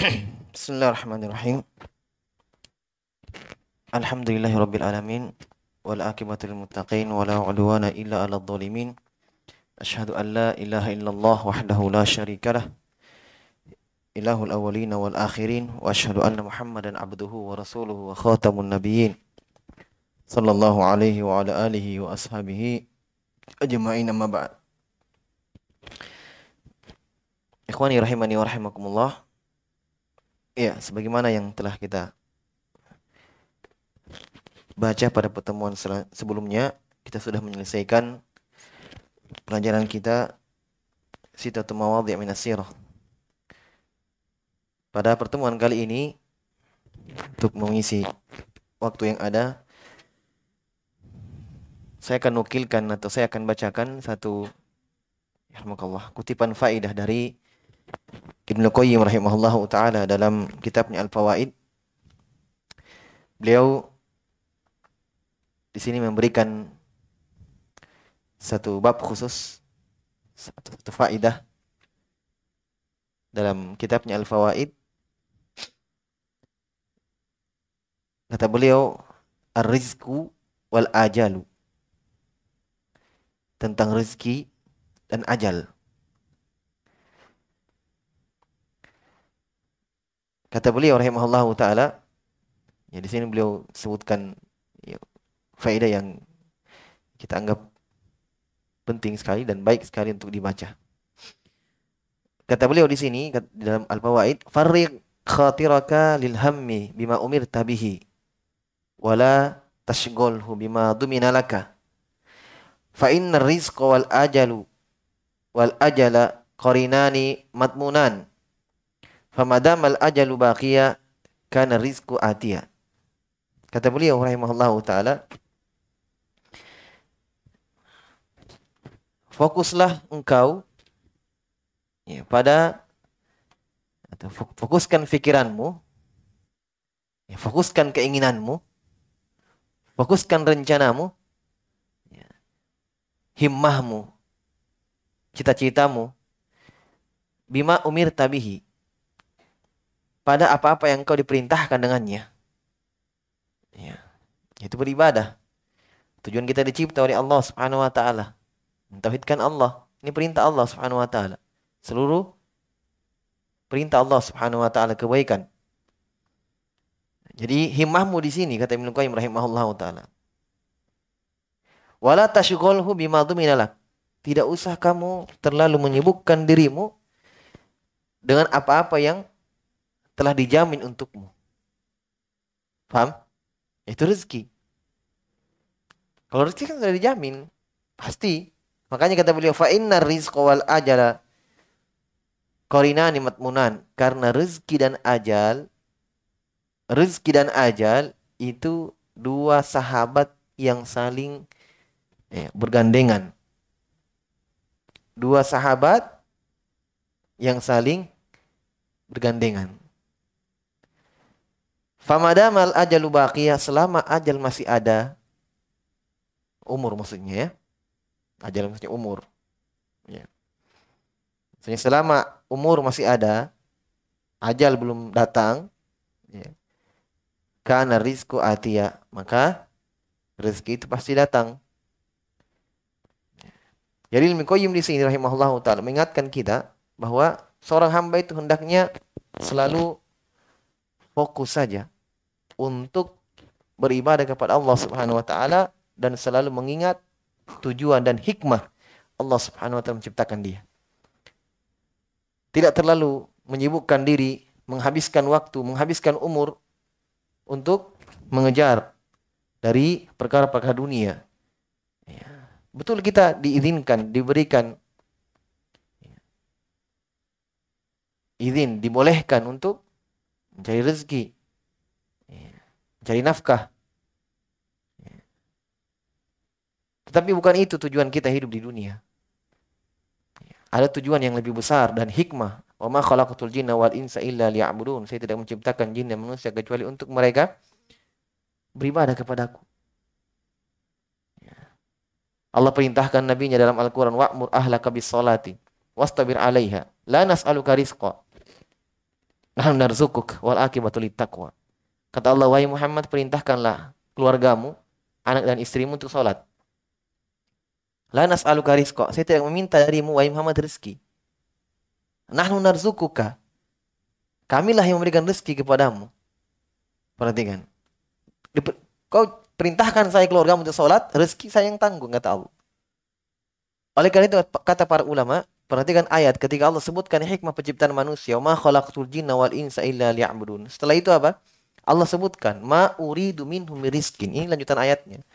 Bismillahirrahmanirrahim. Alhamdulillahi rabbil alamin wal akibatu lil muttaqin wala udwana illa 'alal zalimin. Asyhadu an la ilaha illallah wahdahu la syarikalah. Ilahul awwalin wal akhirin wa asyhadu anna Muhammadan abduhu wa rasuluhu wa khatamun nabiyyin. Sallallahu alaihi wa ala alihi wa ashabihi ajma'in amma ba'd. Ikhwani rahimani wa rahimakumullah. Ya, sebagaimana yang telah kita baca pada pertemuan sebelumnya, kita sudah menyelesaikan pelajaran kita Sitatu Mawadhi' min Sirah. Pada pertemuan kali ini untuk mengisi waktu yang ada saya akan nukilkan atau saya akan bacakan satu ya kutipan faidah dari Ibnu Qayyim rahimahullah taala dalam kitabnya Al-Fawaid. Beliau di sini memberikan satu bab khusus satu, satu faidah dalam kitabnya Al-Fawaid. Kata beliau ar-rizqu wal ajalu. Tentang rezeki dan ajal Kata beliau rahimahullah taala ya di sini beliau sebutkan ya, faedah yang kita anggap penting sekali dan baik sekali untuk dibaca. Kata beliau di sini dalam Al-Fawaid, "Farriq khatiraka lil hammi bima umirta bihi wala tashghalhu bima dumina laka. Fa inna rizqa wal ajalu wal ajala qarinani matmunan Famadamal ajalu baqiya kana rizku atiya. Kata beliau rahimahullahu taala Fokuslah engkau ya, pada atau fokuskan pikiranmu ya, fokuskan keinginanmu fokuskan rencanamu ya, himmahmu cita-citamu bima umir tabihi pada apa-apa yang kau diperintahkan dengannya. Ya. Itu beribadah. Tujuan kita dicipta oleh Allah Subhanahu wa taala. Mentauhidkan Allah. Ini perintah Allah Subhanahu wa taala. Seluruh perintah Allah Subhanahu wa taala kebaikan. Jadi himmahmu di sini kata Ibnu Qayyim rahimahullah taala. Wala tashghalhu bima duminalak. Tidak usah kamu terlalu menyibukkan dirimu dengan apa-apa yang telah dijamin untukmu. Paham? Itu rezeki. Kalau rezeki kan sudah dijamin, pasti. Makanya kata beliau, fa inna rizqa wal ajala qarinani matmunan. Karena rezeki dan ajal, rezeki dan ajal itu dua sahabat yang saling ya, bergandengan. Dua sahabat yang saling bergandengan. Famadamal ajalu baqiyah selama ajal masih ada umur maksudnya ya. Ajal maksudnya umur. Ya. Maksudnya selama umur masih ada, ajal belum datang, ya. Karena rizku atia, maka rezeki itu pasti datang. Jadi Ibnu Qayyim di sini rahimahullah taala mengingatkan kita bahwa seorang hamba itu hendaknya selalu fokus saja untuk beribadah kepada Allah Subhanahu wa taala dan selalu mengingat tujuan dan hikmah Allah Subhanahu wa taala menciptakan dia. Tidak terlalu menyibukkan diri, menghabiskan waktu, menghabiskan umur untuk mengejar dari perkara-perkara dunia. Ya. Betul kita diizinkan, diberikan ya, izin, dibolehkan untuk mencari rezeki. Mencari nafkah. Tetapi bukan itu tujuan kita hidup di dunia. Ada tujuan yang lebih besar dan hikmah. Wa ma khalaqatul jinna wal insa illa liya'budun. Saya tidak menciptakan jin dan manusia kecuali untuk mereka beribadah kepadaku. Allah perintahkan nabinya dalam Al-Quran wa'mur ahlaka bis salati wastabir alaiha la nas'aluka rizqa Nahnu narzukuk wal. Kata Allah, wahai Muhammad, perintahkanlah keluargamu, anak dan istrimu untuk salat. La nas'aluka rizqa. Saya tidak meminta darimu, wahai Muhammad, rezeki. Nahnu narzukuka. Kamilah yang memberikan rezeki kepadamu. Perhatikan. Kau perintahkan saya keluargamu untuk salat, rezeki saya yang tanggung, kata Allah. Oleh karena itu, kata para ulama, Perhatikan ayat ketika Allah sebutkan hikmah penciptaan manusia, "Ma khalaqtul jinna wal insa illa liya'budun." Setelah itu apa? Allah sebutkan, "Ma uridu minhum rizkin." Ini lanjutan ayatnya.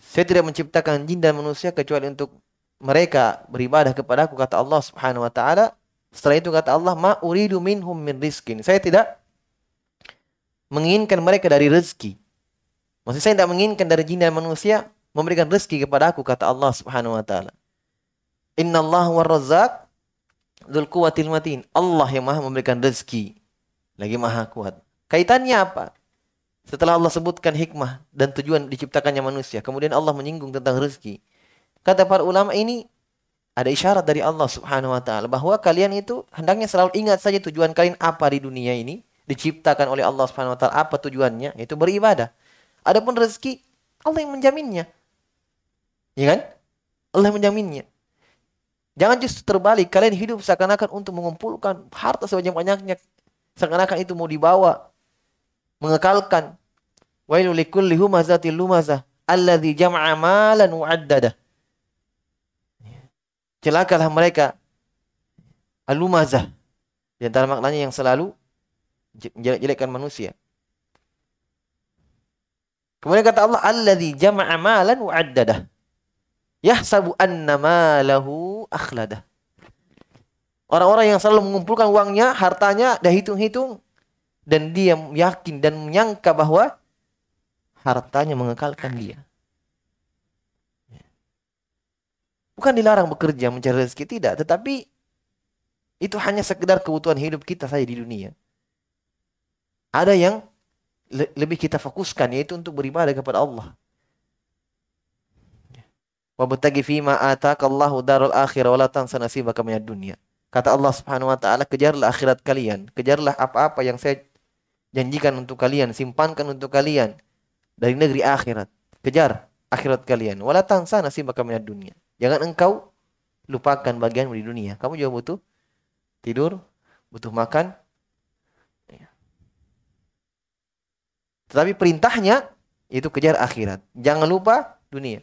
Saya tidak menciptakan jin dan manusia kecuali untuk mereka beribadah kepada aku kata Allah Subhanahu wa taala. Setelah itu kata Allah, "Ma uridu minhum min rizkin." Saya tidak menginginkan mereka dari rezeki. Maksud saya tidak menginginkan dari jin dan manusia memberikan rezeki kepada aku kata Allah Subhanahu wa taala. Inna Allah wa kuwatil matin. Allah yang maha memberikan rezeki. Lagi maha kuat. Kaitannya apa? Setelah Allah sebutkan hikmah dan tujuan diciptakannya manusia. Kemudian Allah menyinggung tentang rezeki. Kata para ulama ini ada isyarat dari Allah subhanahu wa ta'ala. Bahwa kalian itu hendaknya selalu ingat saja tujuan kalian apa di dunia ini. Diciptakan oleh Allah subhanahu wa ta'ala. Apa tujuannya? Yaitu beribadah. Adapun rezeki, Allah yang menjaminnya. Ya kan? Allah yang menjaminnya. Jangan justru terbalik. Kalian hidup seakan-akan untuk mengumpulkan harta sebanyak-banyaknya. Seakan-akan itu mau dibawa. Mengekalkan. Wailu likulli humazatil lumazah. Alladhi jama'a malan wa'addadah. Celakalah mereka. Al-lumazah. Di antara maknanya yang selalu jelek-jelekkan manusia. Kemudian kata Allah, Alladhi jama'a malan wa'addadah yahsabu anna malahu akhladah. Orang-orang yang selalu mengumpulkan uangnya, hartanya, dah hitung-hitung. Dan dia yakin dan menyangka bahwa hartanya mengekalkan dia. Bukan dilarang bekerja mencari rezeki, tidak. Tetapi itu hanya sekedar kebutuhan hidup kita saja di dunia. Ada yang le lebih kita fokuskan, yaitu untuk beribadah kepada Allah. Wabtagi fima atakallahu darul akhirah wa tansa nasibaka. Kata Allah Subhanahu wa taala, kejarlah akhirat kalian, kejarlah apa-apa yang saya janjikan untuk kalian, simpankan untuk kalian dari negeri akhirat. Kejar akhirat kalian. Wala tansa nasibaka minad dunya. Jangan engkau lupakan bagianmu di dunia. Kamu juga butuh tidur, butuh makan. Ya. Tetapi perintahnya itu kejar akhirat. Jangan lupa dunia.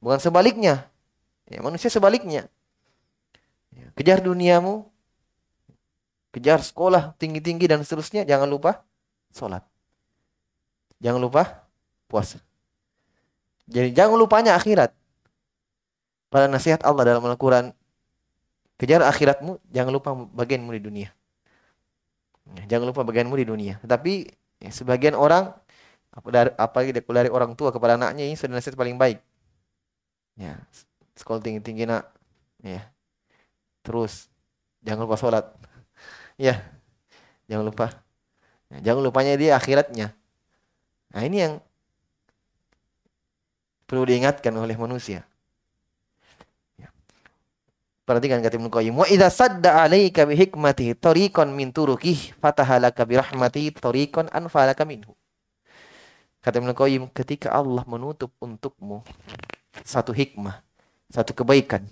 Bukan sebaliknya. Ya, manusia sebaliknya. Ya, kejar duniamu, kejar sekolah tinggi-tinggi dan seterusnya, jangan lupa sholat. Jangan lupa puasa. Jadi jangan lupanya akhirat. Pada nasihat Allah dalam Al-Quran, kejar akhiratmu, jangan lupa bagianmu di dunia. Ya, jangan lupa bagianmu di dunia. Tetapi ya, sebagian orang, apalagi dari orang tua kepada anaknya, ini sudah nasihat paling baik. Ya, sekolah tinggi-tinggi nak. Ya. Terus jangan lupa sholat. Ya. Jangan lupa. Ya, jangan lupanya dia akhiratnya. Nah, ini yang perlu diingatkan oleh manusia. Ya. Perhatikan kata Ibnu Qayyim, "Wa idza sadda 'alaika bi hikmatihi tariqan min turuqih fatahalaka bi rahmatihi tariqan anfalaka minhu." Kata Ibnu Qayyim, ketika Allah menutup untukmu satu hikmah, satu kebaikan,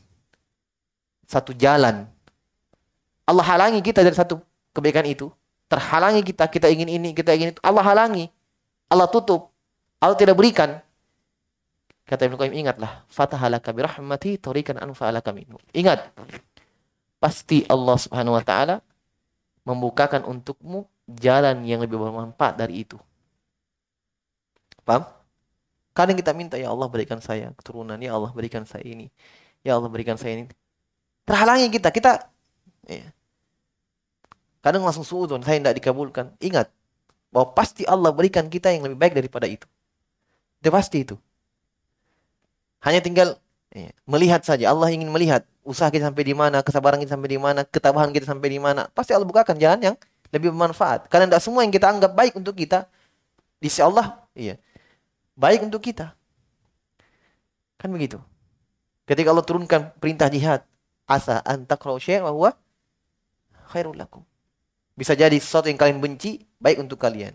satu jalan. Allah halangi kita dari satu kebaikan itu. Terhalangi kita, kita ingin ini, kita ingin itu. Allah halangi. Allah tutup. Allah tidak berikan. Kata Ibnu Qayyim, ingatlah. Fatahalaka birahmati tarikan anfa'alaka minhu. Ingat. Pasti Allah subhanahu wa ta'ala membukakan untukmu jalan yang lebih bermanfaat dari itu. Paham? Kadang kita minta, ya Allah berikan saya keturunan, ya Allah berikan saya ini, ya Allah berikan saya ini. Terhalangi kita, kita ya. kadang langsung suudon, saya tidak dikabulkan. Ingat, bahwa pasti Allah berikan kita yang lebih baik daripada itu. Itu pasti itu. Hanya tinggal ya, melihat saja. Allah ingin melihat usaha kita sampai di mana, kesabaran kita sampai di mana, ketabahan kita sampai di mana. Pasti Allah bukakan jalan yang lebih bermanfaat. Karena tidak semua yang kita anggap baik untuk kita, di sisi Allah, iya, baik untuk kita. Kan begitu. Ketika Allah turunkan perintah jihad, asa antakrau syai'a wa khairul lakum. Bisa jadi sesuatu yang kalian benci, baik untuk kalian.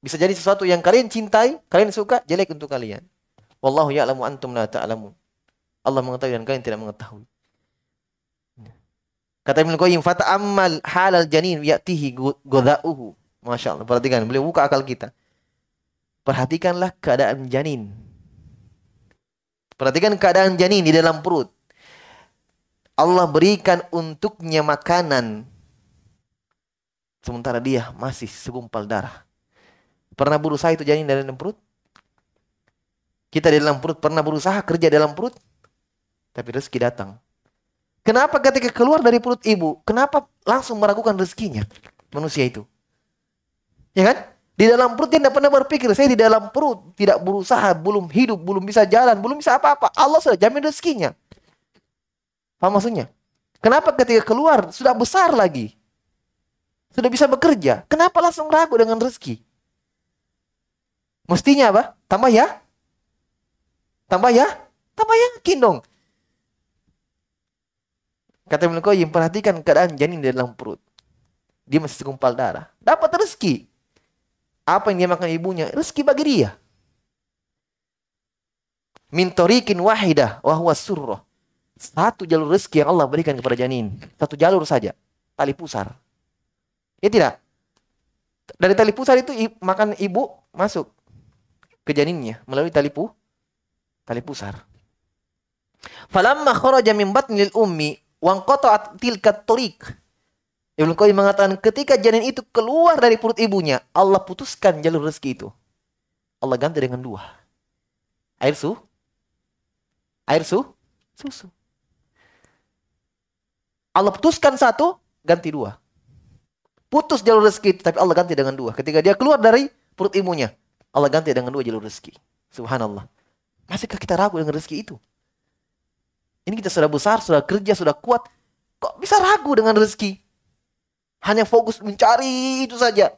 Bisa jadi sesuatu yang kalian cintai, kalian suka, jelek untuk kalian. Wallahu ya'lamu antum la ta'lamun. Allah mengetahui dan kalian tidak mengetahui. Kata Ibnu Qayyim, fata'ammal halal janin ya'tihi godha'uhu. Masya Allah, perhatikan, beliau buka akal kita. Perhatikanlah keadaan janin. Perhatikan keadaan janin di dalam perut. Allah berikan untuknya makanan. Sementara dia masih segumpal darah. Pernah berusaha itu janin dari dalam perut? Kita di dalam perut pernah berusaha kerja dalam perut? Tapi rezeki datang. Kenapa ketika keluar dari perut ibu, kenapa langsung meragukan rezekinya manusia itu? Ya kan? Di dalam perut dia tidak pernah berpikir, saya di dalam perut tidak berusaha, belum hidup, belum bisa jalan, belum bisa apa-apa. Allah sudah jamin rezekinya. Paham maksudnya? Kenapa ketika keluar sudah besar lagi? Sudah bisa bekerja. Kenapa langsung ragu dengan rezeki? Mestinya apa? Tambah ya? Tambah ya? Tambah yakin dong. Kata Ibnu Qayyim, perhatikan keadaan janin di dalam perut. Dia masih segumpal darah. Dapat rezeki. Apa yang dia makan ibunya? Rezeki bagi dia. Mintorikin wahidah wahwa surroh. Satu jalur rezeki yang Allah berikan kepada janin. Satu jalur saja. Tali pusar. Ya tidak? Dari tali pusar itu makan ibu masuk ke janinnya melalui tali pu tali pusar. Falamma kharaja min batnil ummi wa qata'at tilka tariq Ibnu Qayyim mengatakan ketika janin itu keluar dari perut ibunya, Allah putuskan jalur rezeki itu. Allah ganti dengan dua. Air su, air su, susu. Allah putuskan satu, ganti dua. Putus jalur rezeki tapi Allah ganti dengan dua. Ketika dia keluar dari perut ibunya, Allah ganti dengan dua jalur rezeki. Subhanallah. Masihkah kita ragu dengan rezeki itu? Ini kita sudah besar, sudah kerja, sudah kuat. Kok bisa ragu dengan rezeki? Hanya fokus mencari itu saja.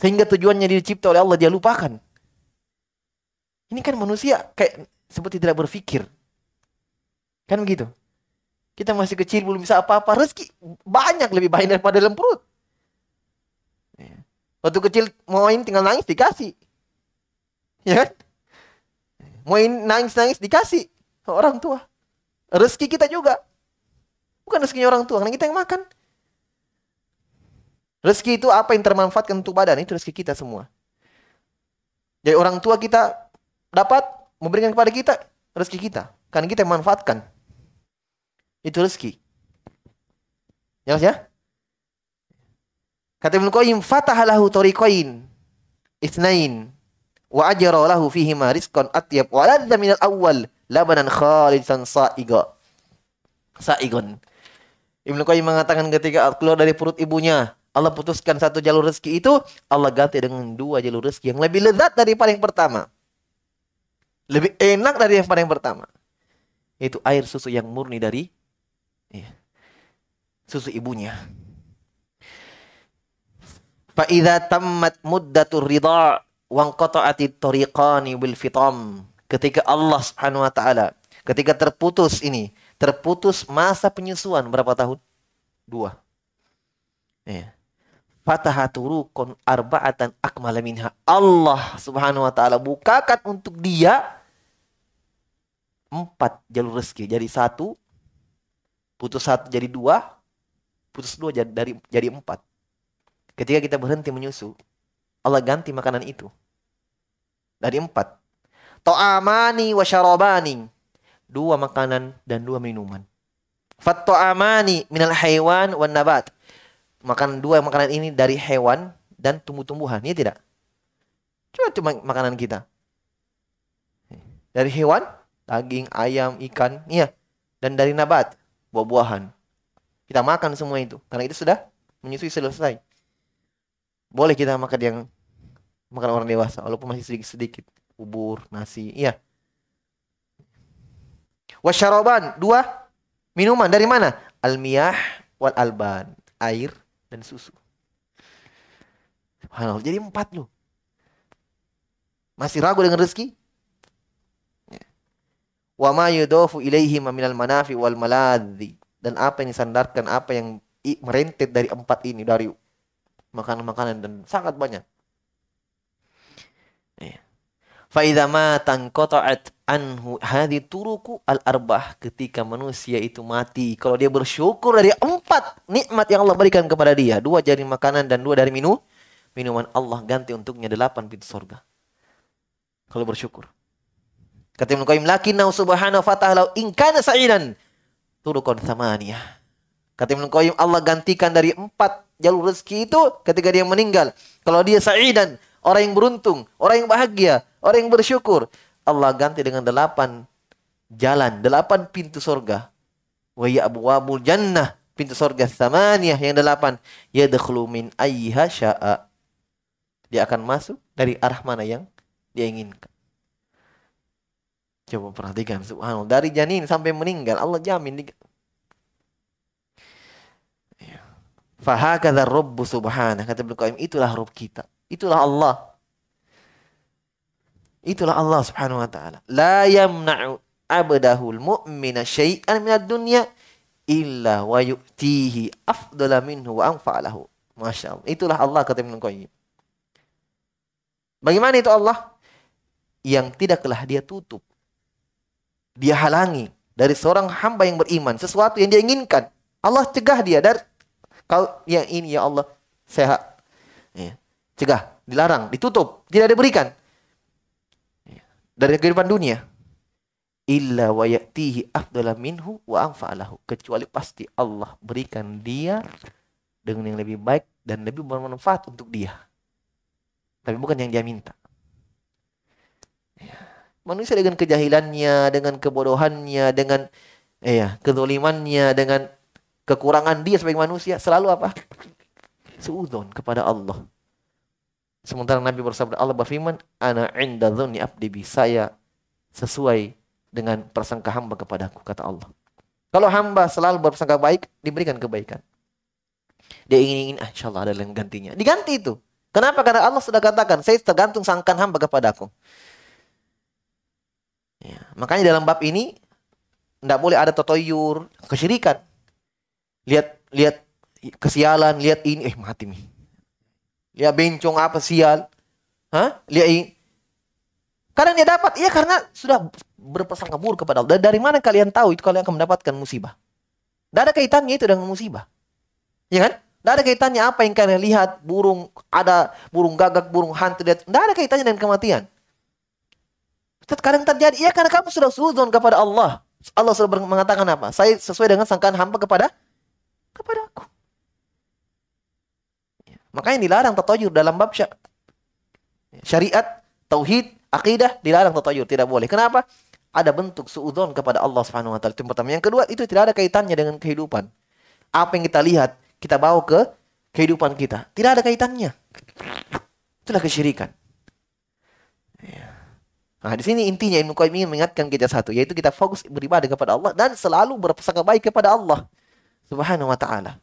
Sehingga tujuannya dicipta oleh Allah dia lupakan. Ini kan manusia kayak seperti tidak berpikir. Kan begitu. Kita masih kecil belum bisa apa-apa. Rezeki banyak lebih banyak daripada dalam perut. Ya. Waktu kecil main tinggal nangis dikasih. Ya kan? Main nangis-nangis dikasih orang tua. Rezeki kita juga. Bukan rezekinya orang tua, karena kita yang makan. Rezeki itu apa yang termanfaatkan untuk badan, itu rezeki kita semua. Jadi orang tua kita dapat memberikan kepada kita rezeki kita. Karena kita yang manfaatkan. Itu rezeki. Jelas ya? Kata Ibnu Qayyim, fataha lahu tariqain itsnain wa ajra lahu fihi ma rizqan atyab wa ladza min al-awwal labanan khalisan sa'iga. Sa'igon. Ibnu Qayyim mengatakan ketika keluar dari perut ibunya, Allah putuskan satu jalur rezeki itu, Allah ganti dengan dua jalur rezeki yang lebih lezat dari paling pertama. Lebih enak dari yang paling pertama. Itu air susu yang murni dari ya, susu ibunya. Fa'idha tammat muddatur ridha' wangqata'ati tariqani bil fitam. Ketika Allah Subhanahu wa taala, ketika terputus ini, terputus masa penyusuan berapa tahun? Dua. Ya fatahaturukun arba'atan akmala minha. Allah subhanahu wa ta'ala bukakan untuk dia empat jalur rezeki. Jadi satu, putus satu jadi dua, putus dua jadi, dari, jadi empat. Ketika kita berhenti menyusu, Allah ganti makanan itu. Dari empat. To'amani wa syarabani. Dua makanan dan dua minuman. Fatto'amani minal haywan wa nabat makan dua makanan ini dari hewan dan tumbuh-tumbuhan, ya tidak? Coba cuma makanan kita. Dari hewan, daging, ayam, ikan, iya. Dan dari nabat, buah-buahan. Kita makan semua itu. Karena itu sudah menyusui selesai. Boleh kita makan yang makan orang dewasa, walaupun masih sedikit-sedikit. Bubur, nasi, iya. Wasyaroban, dua minuman dari mana? Almiyah wal alban, air dan susu. Subhanallah. Jadi empat loh. Masih ragu dengan rezeki? Wa ma yudofu ilaihi minal manafi wal maladhi. Dan apa yang disandarkan, apa yang merentet dari empat ini dari makanan-makanan dan sangat banyak. Iya. Faidha matan qata'at anhu hadi turuku al arbah ketika manusia itu mati kalau dia bersyukur dari empat nikmat yang Allah berikan kepada dia dua jari makanan dan dua dari minum minuman Allah ganti untuknya delapan pintu surga kalau bersyukur kata Ibnu Qayyim lakinnau subhanahu wa ta'ala in sa'idan turukun samaniyah kata Ibnu Qayyim Allah gantikan dari empat jalur rezeki itu ketika dia meninggal kalau dia sa'idan orang yang beruntung orang yang bahagia orang yang bersyukur Allah ganti dengan delapan jalan, delapan pintu surga. Wa abwabul jannah, pintu surga samaniyah yang delapan. Yadkhulu min ayyiha sya'a. Dia akan masuk dari arah mana yang dia inginkan. Coba perhatikan subhanallah dari janin sampai meninggal Allah jamin ya. Fahakadha Rabbu subhanahu kata Ibnu Qayyim itulah Rabb kita. Itulah Allah. Itulah Allah Subhanahu wa taala. La yamna'u abdahul mu'mina syai'an minad dunya illa wa yu'tihi afdala minhu wa anfa'alahu. Masya Allah. Itulah Allah kata Ibn Qayyim. Bagaimana itu Allah? Yang tidaklah dia tutup. Dia halangi dari seorang hamba yang beriman. Sesuatu yang dia inginkan. Allah cegah dia dari kau yang ini ya Allah sehat. Ya. Cegah, dilarang, ditutup, tidak diberikan dari kehidupan dunia illa wa ya'tihi afdala minhu wa anfa'alahu kecuali pasti Allah berikan dia dengan yang lebih baik dan lebih bermanfaat untuk dia tapi bukan yang dia minta ya. Manusia dengan kejahilannya dengan kebodohannya dengan eh ya kezalimannya dengan kekurangan dia sebagai manusia selalu apa seudon kepada Allah Sementara Nabi bersabda Allah berfirman, "Ana inda dzunni abdi bi." Saya sesuai dengan prasangka hamba kepadaku, kata Allah. Kalau hamba selalu berprasangka baik, diberikan kebaikan. Dia ingin ingin, ah, insya Allah ada yang gantinya. Diganti itu. Kenapa? Karena Allah sudah katakan, saya tergantung sangkan hamba kepadaku. Ya, makanya dalam bab ini tidak boleh ada totoyur, kesyirikan. Lihat lihat kesialan, lihat ini, eh mati nih. Ya bencong apa sial. Hah? Lihat ini. Kadang dia dapat, iya karena sudah berprasangka buruk kepada Allah. Dari mana kalian tahu itu kalian akan mendapatkan musibah? Tidak ada kaitannya itu dengan musibah. Ya kan? Tidak ada kaitannya apa yang kalian lihat, burung, ada burung gagak, burung hantu. Tidak ada kaitannya dengan kematian. Kadang terjadi, iya karena kamu sudah suzon kepada Allah. Allah sudah mengatakan apa? Saya sesuai dengan sangkaan hamba kepada kepada aku. Makanya dilarang tatayur dalam bab syariat, tauhid, akidah dilarang tatayur, tidak boleh. Kenapa? Ada bentuk suudzon kepada Allah Subhanahu wa taala. Itu pertama. Yang kedua, itu tidak ada kaitannya dengan kehidupan. Apa yang kita lihat, kita bawa ke kehidupan kita. Tidak ada kaitannya. Itulah kesyirikan. Ya. Nah, di sini intinya Ibnu Qayyim ingin mengingatkan kita satu, yaitu kita fokus beribadah kepada Allah dan selalu berpersangka baik kepada Allah Subhanahu wa taala.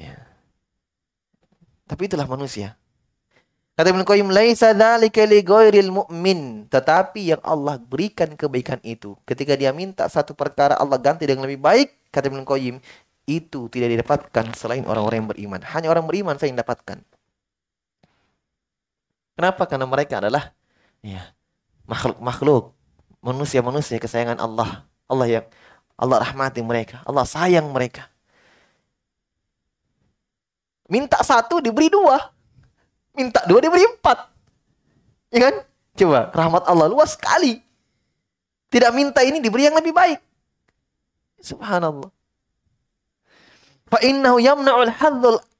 Ya. Tapi itulah manusia. Kata Ibn Qayyim, "Laisa dzalika li ghairil mu'min." Tetapi yang Allah berikan kebaikan itu, ketika dia minta satu perkara Allah ganti dengan lebih baik, kata Ibn Qayyim, itu tidak didapatkan selain orang-orang yang beriman. Hanya orang beriman saja yang dapatkan. Kenapa? Karena mereka adalah ya, makhluk-makhluk, manusia-manusia kesayangan Allah. Allah yang Allah rahmati mereka, Allah sayang mereka. Minta satu diberi dua. Minta dua diberi empat. Ya kan? Coba, rahmat Allah luas sekali. Tidak minta ini diberi yang lebih baik. Subhanallah. Fa innahu yamna'ul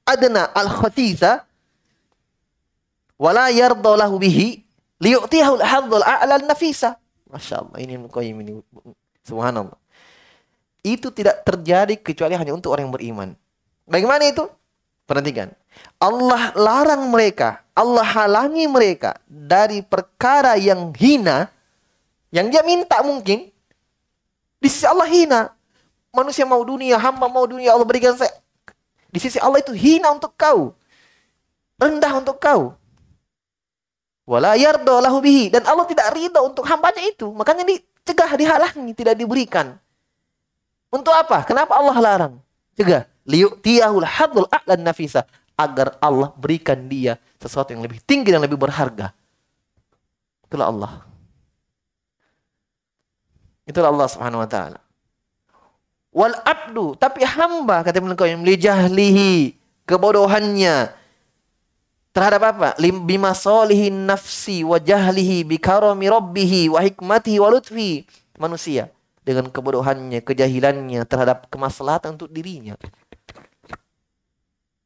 adna al khatisa wala yarda liyu'tihahu al hadzul a'la al nafisa. Masya Allah, ini Qayyim ini. Subhanallah. Itu tidak terjadi kecuali hanya untuk orang yang beriman. Bagaimana itu? Perhatikan. Allah larang mereka, Allah halangi mereka dari perkara yang hina yang dia minta mungkin di sisi Allah hina. Manusia mau dunia, hamba mau dunia, Allah berikan saya. Di sisi Allah itu hina untuk kau. Rendah untuk kau. Dan Allah tidak ridho untuk hambanya itu. Makanya dicegah, dihalangi, tidak diberikan. Untuk apa? Kenapa Allah larang? Cegah liyu'tiyahul hadul a'lan nafisa agar Allah berikan dia sesuatu yang lebih tinggi dan lebih berharga. Itulah Allah. Itulah Allah Subhanahu wa taala. Wal abdu, tapi hamba kata Ibnu Qayyim kebodohannya terhadap apa? Bima solihin nafsi wa jahlihi bi karami rabbihi wa hikmatihi wa lutfi. Manusia dengan kebodohannya, kejahilannya terhadap kemaslahatan untuk dirinya.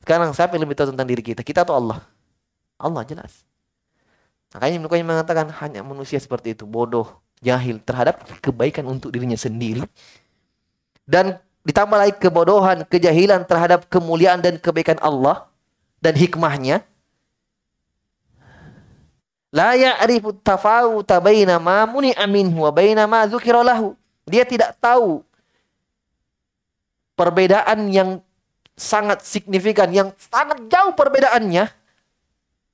Sekarang siapa yang lebih tahu tentang diri kita? Kita atau Allah? Allah jelas. Makanya Ibnu mengatakan hanya manusia seperti itu, bodoh, jahil terhadap kebaikan untuk dirinya sendiri. Dan ditambah lagi kebodohan, kejahilan terhadap kemuliaan dan kebaikan Allah dan hikmahnya La ya'rifu tafawuta baina ma muni'a minhu wa baina ma dzukira. Dia tidak tahu perbedaan yang sangat signifikan, yang sangat jauh perbedaannya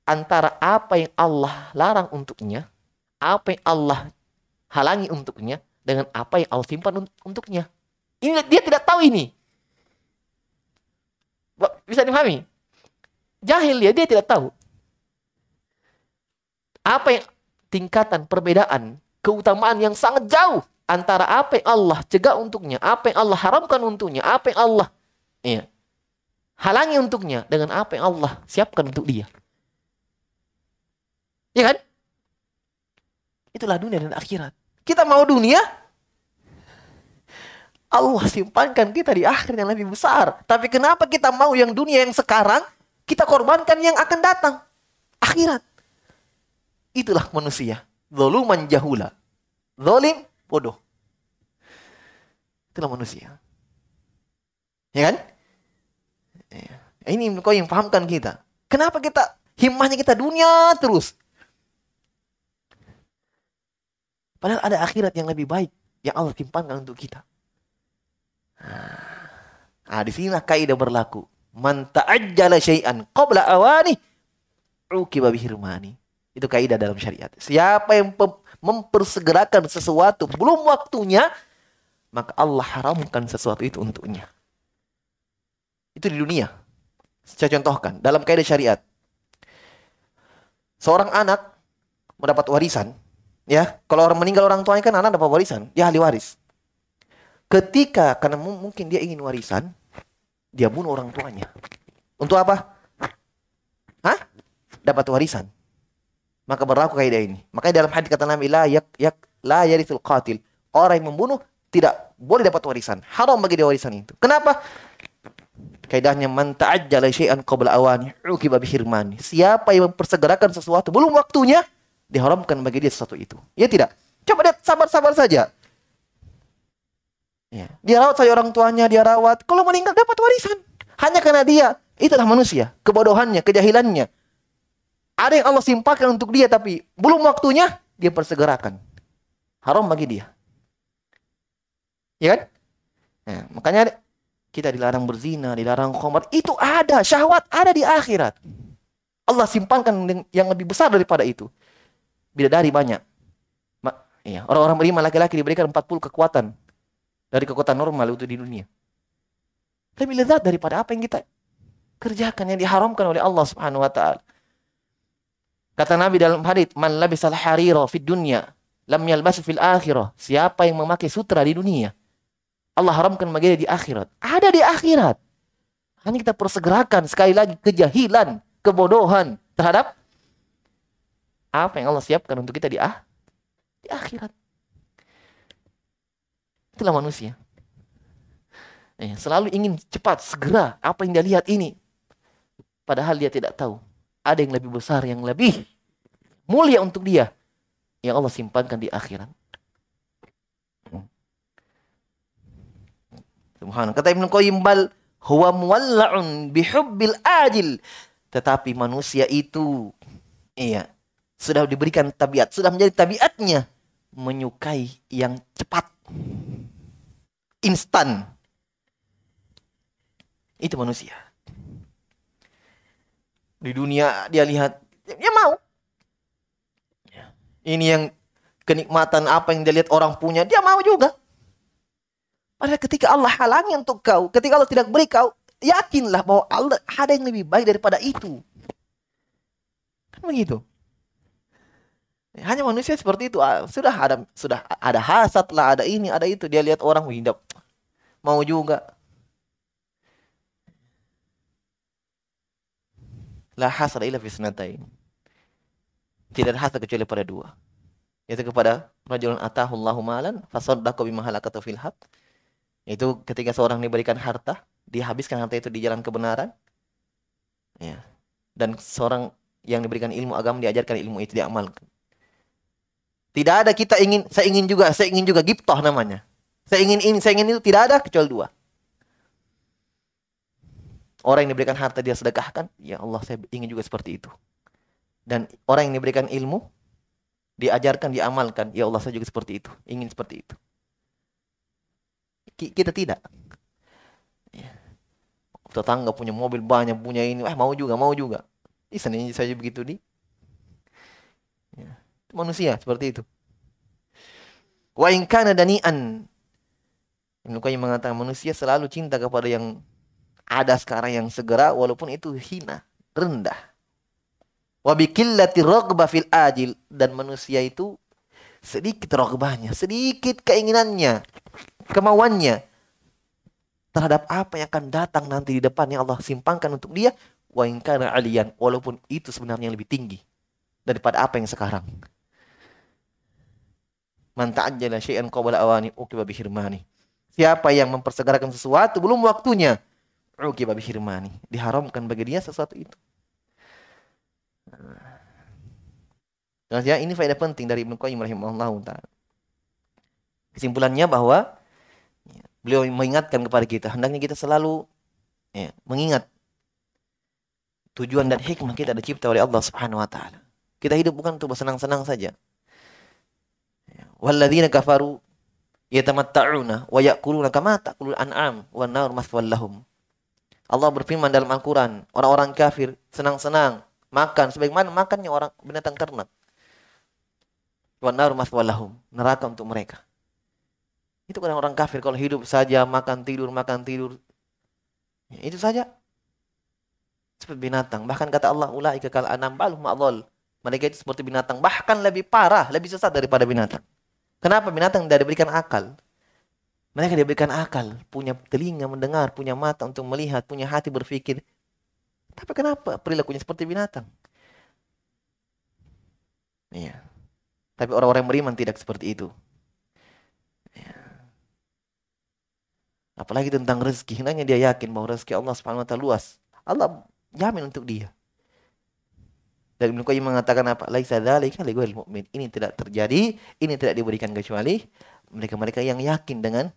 antara apa yang Allah larang untuknya, apa yang Allah halangi untuknya, dengan apa yang Allah simpan untuknya. Ini dia tidak tahu ini. Bisa dipahami? Jahil dia, dia tidak tahu apa yang tingkatan perbedaan keutamaan yang sangat jauh antara apa yang Allah cegah untuknya, apa yang Allah haramkan untuknya, apa yang Allah ya, halangi untuknya dengan apa yang Allah siapkan untuk dia. Ya kan? Itulah dunia dan akhirat. Kita mau dunia, Allah simpankan kita di akhir yang lebih besar. Tapi kenapa kita mau yang dunia yang sekarang, kita korbankan yang akan datang. Akhirat. Itulah manusia. Zoluman jahula. Zolim, bodoh. Itulah manusia. Ya kan? Ya. Ini kau yang pahamkan kita. Kenapa kita himmahnya kita dunia terus? Padahal ada akhirat yang lebih baik yang Allah timpankan untuk kita. Nah, di sinilah kaidah berlaku. Man ta'ajjala syai'an qabla awani uqiba bihirmani. Itu kaidah dalam syariat. Siapa yang mempersegerakan sesuatu belum waktunya, maka Allah haramkan sesuatu itu untuknya. Itu di dunia. Saya contohkan dalam kaidah syariat. Seorang anak mendapat warisan, ya. Kalau orang meninggal orang tuanya kan anak dapat warisan, dia ahli waris. Ketika karena mungkin dia ingin warisan, dia bunuh orang tuanya. Untuk apa? Hah? Dapat warisan maka berlaku kaidah ini. Makanya dalam hadis kata Nabi la yak yak la yarithul qatil. Orang yang membunuh tidak boleh dapat warisan. Haram bagi dia warisan itu. Kenapa? Kaidahnya man ta'ajjala syai'an qabla awani uqiba bihirmani. Siapa yang mempersegerakan sesuatu belum waktunya diharamkan bagi dia sesuatu itu. Ya tidak? Coba dia sabar-sabar saja. Ya. Dia rawat saja orang tuanya, dia rawat. Kalau meninggal dapat warisan. Hanya karena dia. Itulah manusia. Kebodohannya, kejahilannya. Ada yang Allah simpahkan untuk dia tapi belum waktunya dia persegerakan. Haram bagi dia. Ya kan? Nah, makanya kita dilarang berzina, dilarang khamar. Itu ada, syahwat ada di akhirat. Allah simpankan yang lebih besar daripada itu. Bidadari banyak. Iya, orang-orang beriman laki-laki diberikan 40 kekuatan dari kekuatan normal itu di dunia. Lebih lezat daripada apa yang kita kerjakan yang diharamkan oleh Allah Subhanahu wa taala. Kata Nabi dalam hadis, "Man labisal harira fid dunya, lam yalbasu fil akhirah." Siapa yang memakai sutra di dunia, Allah haramkan bagi dia di akhirat. Ada di akhirat. Hanya kita persegerakan sekali lagi kejahilan, kebodohan terhadap apa yang Allah siapkan untuk kita di ah di akhirat. Itulah manusia. Eh, selalu ingin cepat, segera apa yang dia lihat ini. Padahal dia tidak tahu ada yang lebih besar, yang lebih mulia untuk dia. Yang Allah simpankan di akhirat. Subhanallah. Kata Ibn Qayyim bal huwa muwalla'un bihubbil ajil. Tetapi manusia itu iya sudah diberikan tabiat, sudah menjadi tabiatnya menyukai yang cepat. Instan. Itu manusia. Di dunia dia lihat, dia mau. Ini yang kenikmatan apa yang dia lihat orang punya, dia mau juga. Padahal ketika Allah halangi untuk kau, ketika Allah tidak beri kau, yakinlah bahwa Allah ada yang lebih baik daripada itu. Kan begitu. Hanya manusia seperti itu. Ah, sudah ada sudah ada hasad lah, ada ini, ada itu. Dia lihat orang hidup mau juga. La hasad illa fi sunatain. Tidak ada hasad kecuali pada dua. Yaitu kepada rajulun atahu Allahu malan fasaddaqa bima halakatu fil haq. Itu ketika seorang diberikan harta, dia habiskan harta itu di jalan kebenaran. Ya. Dan seorang yang diberikan ilmu agama diajarkan ilmu itu diamalkan. Tidak ada kita ingin, saya ingin juga, saya ingin juga, giptoh namanya. Saya ingin ini, saya ingin itu, tidak ada kecuali dua. Orang yang diberikan harta dia sedekahkan, ya Allah saya ingin juga seperti itu. Dan orang yang diberikan ilmu, diajarkan, diamalkan, ya Allah saya juga seperti itu, ingin seperti itu. Kita tidak. Ya. Tetangga punya mobil banyak, punya ini, eh mau juga, mau juga. Bisa saja begitu di. Ya manusia seperti itu. Wa in kana dani'an. Ibnu Qayyim mengatakan manusia selalu cinta kepada yang ada sekarang yang segera walaupun itu hina, rendah. Wa bikillati raghbah fil ajil dan manusia itu sedikit raghbahnya, sedikit keinginannya, kemauannya terhadap apa yang akan datang nanti di depan yang Allah simpangkan untuk dia wa aliyan walaupun itu sebenarnya lebih tinggi daripada apa yang sekarang. Man ta'ajjala syai'an qabla awani uqiba bihirmani. Siapa yang mempersegerakan sesuatu belum waktunya, uqiba bihirmani. Diharamkan bagi dia sesuatu itu. Nah, ya, ini faedah penting dari Ibnu Qayyim rahimahullah. Kesimpulannya bahwa ya, beliau mengingatkan kepada kita, hendaknya kita selalu ya, mengingat tujuan dan hikmah kita dicipta oleh Allah Subhanahu wa taala. Kita hidup bukan untuk bersenang-senang saja. Walladzina kafaru yatamatta'una wa ya'kuluna kama ta'kulul an'am wan nar maswal lahum. Allah berfirman dalam Al-Qur'an, orang-orang kafir senang-senang makan sebagaimana makannya orang binatang ternak. Wan nar maswal lahum, neraka untuk mereka. Itu kan orang kafir kalau hidup saja makan tidur makan tidur. Ya, itu saja. Seperti binatang. Bahkan kata Allah, kal anam Mereka itu seperti binatang, bahkan lebih parah, lebih sesat daripada binatang. Kenapa binatang tidak diberikan akal? Mereka diberikan akal, punya telinga mendengar, punya mata untuk melihat, punya hati berpikir. Tapi kenapa perilakunya seperti binatang? Iya. Tapi orang-orang yang beriman tidak seperti itu. Iya. Apalagi tentang rezeki, hendaknya dia yakin bahwa rezeki Allah Subhanahu wa taala luas. Allah jamin untuk dia. Dan Ibnu Qayyim mengatakan apa? Laisa dzalika lighairil mu'min. Ini tidak terjadi, ini tidak diberikan kecuali mereka-mereka yang yakin dengan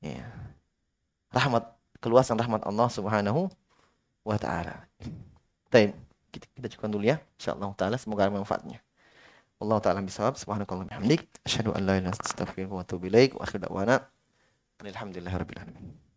ya, rahmat keluasan rahmat Allah Subhanahu wa taala. Baik, kita, kita cukupkan dulu ya. Insyaallah taala semoga ada manfaatnya. Allah taala bisawab subhanakallah bihamdik asyhadu an la ilaha illa anta astaghfiruka wa atubu ilaik wa akhiru da'wana alhamdulillahirabbil alamin.